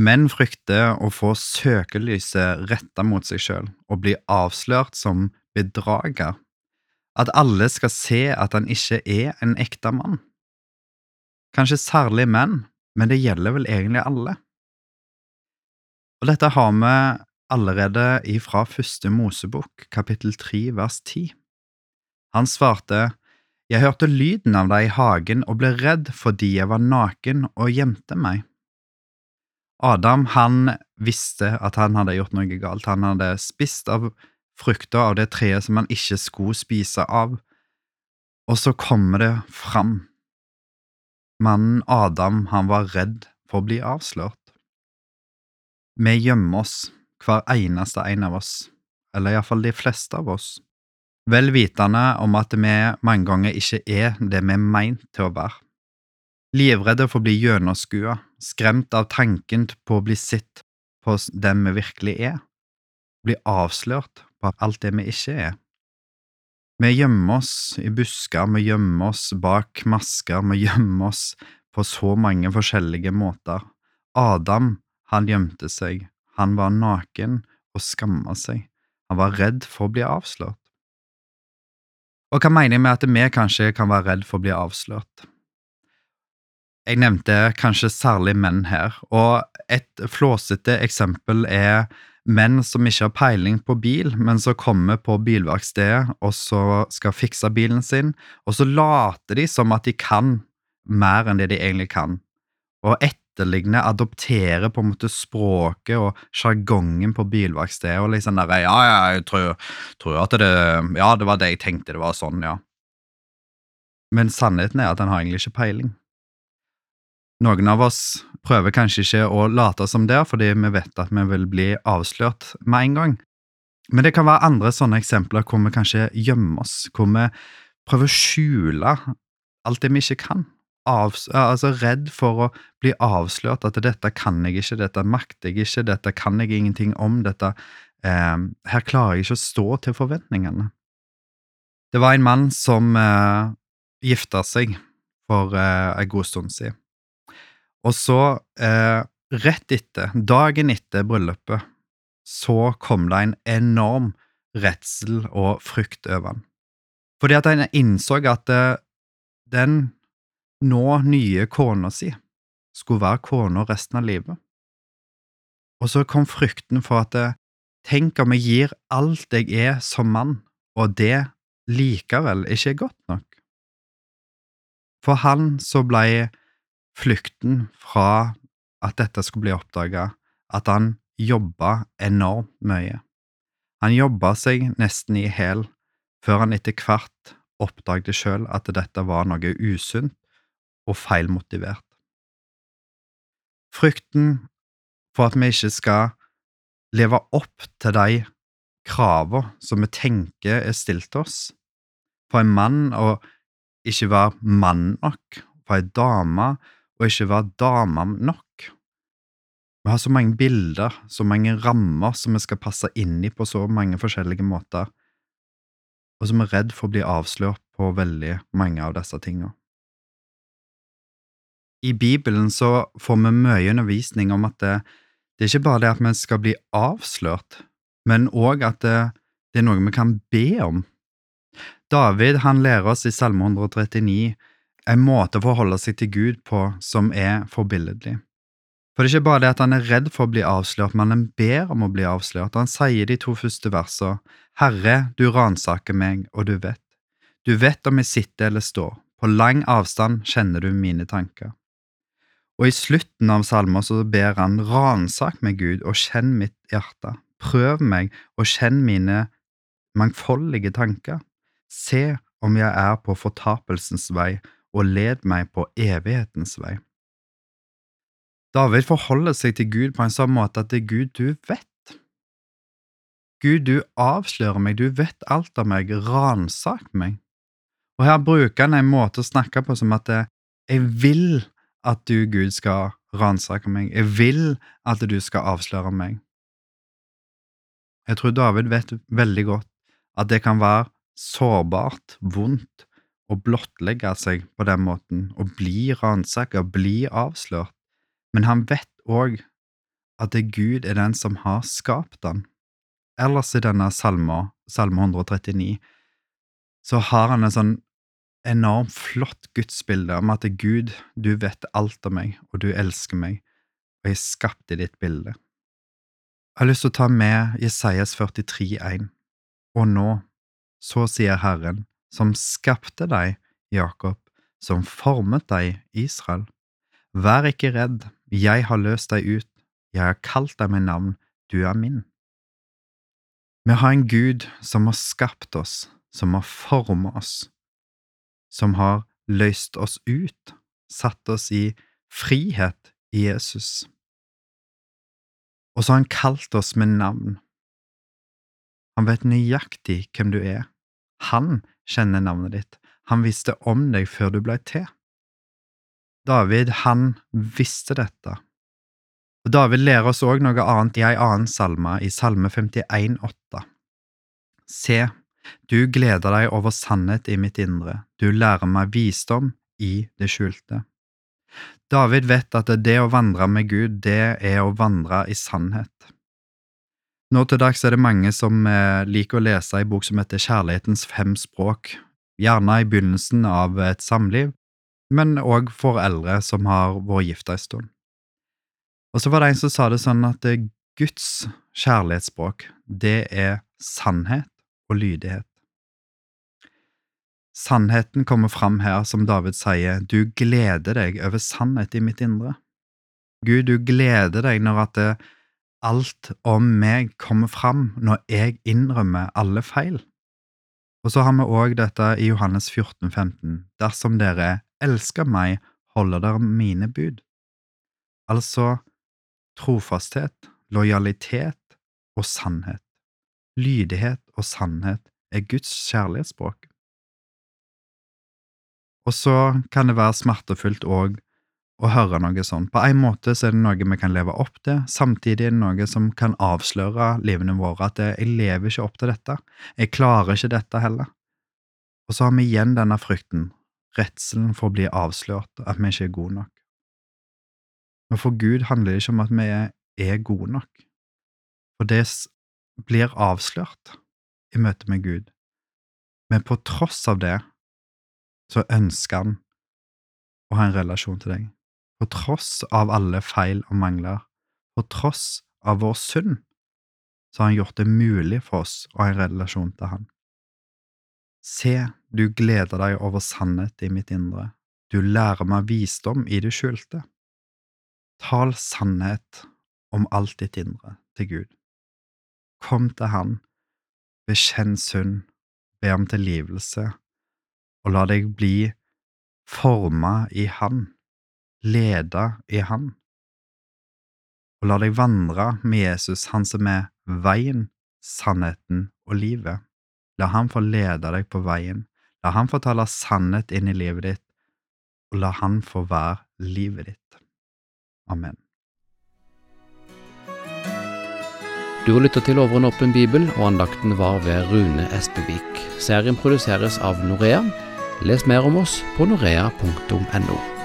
Menn frykter å få søkelyset retta mot seg sjøl og bli avslørt som bedrager. At alle skal se at han ikke er en ekte mann. Kanskje særlig menn, men det gjelder vel egentlig alle. Og dette har vi allerede ifra første Mosebok, kapittel tre, vers ti. Han svarte, Jeg hørte lyden av deg i hagen og ble redd fordi jeg var naken og gjemte meg. Adam han visste at han hadde gjort noe galt. Han hadde spist av frukter av det treet som han ikke skulle spise av. Og så kommer det fram. Mannen Adam han var redd for å bli avslørt. Vi gjemmer oss, hver eneste en av oss, eller iallfall de fleste av oss, vel vitende om at vi mange ganger ikke er det vi er meint til å være livredde for å bli gjennomskua, skremt av tanken på å bli sett på den vi virkelig er, bli avslørt på alt det vi ikke er. Vi gjemmer oss i busker, vi gjemmer oss bak masker, vi gjemmer oss på så mange forskjellige måter. Adam, han gjemte seg, han var naken og skamma seg, han var redd for å bli avslørt. Og hva mener jeg med at vi kanskje kan være redd for å bli avslørt? Jeg nevnte kanskje særlig menn her, og et flåsete eksempel er menn som ikke har peiling på bil, men så kommer på bilverkstedet og så skal fikse bilen sin, og så later de som at de kan mer enn det de egentlig kan, og etterligner, adopterer på en måte språket og sjargongen på bilverkstedet, og liksom der, ja, ja, jeg tror, tror at det, ja, det var det jeg tenkte, det var sånn, ja. Men sannheten er at han har egentlig ikke peiling. Noen av oss prøver kanskje ikke å late som det, fordi vi vet at vi vil bli avslørt med en gang. Men det kan være andre sånne eksempler hvor vi kanskje gjemmer oss, hvor vi prøver å skjule alt det vi ikke kan. Avs altså redd for å bli avslørt, at dette kan jeg ikke, dette makter jeg ikke, dette kan jeg ingenting om, dette eh, Her klarer jeg ikke å stå til forventningene. Det var en mann som eh, gifta seg for eh, en god stund siden. Og så, eh, rett etter, dagen etter bryllupet, så kom det en enorm redsel og frykt over han. Fordi at han innså at eh, den nå nye kona si skulle være kona resten av livet. Og så kom frykten for at eh, tenk om jeg gir alt jeg er som mann, og det likevel ikke er godt nok. For han så blei flukten fra at dette skulle bli oppdaga, at han jobba enormt mye. Han jobba seg nesten i hæl, før han etter hvert oppdaget sjøl at dette var noe usunt og feilmotivert. Frykten for at vi ikke skal leve opp til de kravene som vi tenker er stilt oss, for en mann å ikke være mann nok, for ei dame og ikke være dame nok. Vi har så mange bilder, så mange rammer som vi skal passe inn i på så mange forskjellige måter, og som er redd for å bli avslørt på veldig mange av disse tingene. I Bibelen så får vi mye undervisning om at det, det er ikke bare det at vi skal bli avslørt, men òg at det, det er noe vi kan be om. David han lærer oss i Salme 139 en måte å forholde seg til Gud på som er forbilledlig. For det er ikke bare det at han er redd for å bli avslørt, men han ber om å bli avslørt. Han sier de to første versene, Herre, du ransaker meg, og du vet. Du vet om jeg sitter eller står, på lang avstand kjenner du mine tanker. Og i slutten av salmen så ber han, ransak meg, Gud, og kjenn mitt hjerte. Prøv meg og kjenn mine mangfoldige tanker. Se om jeg er på fortapelsens vei og led meg på evighetens vei. David forholder seg til Gud på en sånn måte at det er Gud du vet. Gud, du avslører meg, du vet alt om meg, ransak meg. Og her bruker han en måte å snakke på som at jeg vil at du, Gud, skal ransake meg, jeg vil at du skal avsløre meg. Jeg tror David vet veldig godt at det kan være sårbart, vondt å blottlegge seg på den måten, og bli ransaka, bli avslørt, men han vet òg at det Gud er den som har skapt han. Ellers i denne salma, salme 139, så har han en sånn enormt flott gudsbilde om at Gud, du vet alt om meg, og du elsker meg, og jeg skapt i ditt bilde. Jeg har lyst til å ta med Jesajas 43,1. Og nå, så sier Herren, som skapte deg, Jakob, som formet deg, Israel. Vær ikke redd, jeg har løst deg ut, jeg har kalt deg med navn, du er min. Vi har en Gud som har skapt oss, som har formet oss, som har løst oss ut, satt oss i frihet i Jesus. Og så har han kalt oss med navn. Han vet nøyaktig hvem du er. Han kjenner navnet ditt. Han visste om deg før du blei til. David, han visste dette. Og David lærer oss òg noe annet i ei annen salme, i Salme 51,8. Se, du gleder deg over sannhet i mitt indre, du lærer meg visdom i det skjulte. David vet at det å vandre med Gud, det er å vandre i sannhet. Nå til dags er det mange som eh, liker å lese ei bok som heter Kjærlighetens fem språk, gjerne i begynnelsen av et samliv, men òg for eldre som har vært gifta en stund. Og så var det en som sa det sånn at eh, Guds kjærlighetsspråk, det er sannhet og lydighet. Sannheten kommer fram her, som David sier, du gleder deg over sannhet i mitt indre. Gud, du gleder deg når at det, alt om meg kommer fram, når jeg innrømmer alle feil. Og så har vi òg dette i Johannes 14, 15, dersom dere elsker meg, holder dere mine bud. Altså trofasthet, lojalitet og sannhet. Lydighet og sannhet er Guds kjærlighetsspråk. Og så kan det være smertefullt òg å høre noe sånn. På en måte så er det noe vi kan leve opp til, samtidig er det noe som kan avsløre livene våre, at jeg lever ikke opp til dette, jeg klarer ikke dette heller. Og så har vi igjen denne frykten, redselen for å bli avslørt, at vi ikke er gode nok. Men for Gud handler det ikke om at vi er gode nok, for det blir avslørt i møte med Gud. Men på tross av det så ønsker han å ha en relasjon til deg. På tross av alle feil og mangler, på tross av vår synd, så har han gjort det mulig for oss å ha en relasjon til han. Se, du gleder deg over sannhet i mitt indre, du lærer meg visdom i det skjulte. Tal sannhet om alt ditt indre til Gud. Kom til Han, bekjenn synd, be om tilgivelse, og la deg bli forma i Han, leda i Han. Og la deg vandre med Jesus, Han som er veien, sannheten og livet. La Han få lede deg på veien, la Han få tale sannhet inn i livet ditt, og la Han få være livet ditt. Amen. Du har lytta til Over en åpen bibel, og andakten var ved Rune Espevik. Serien produseres av Norea. Les mer om oss på norea.no.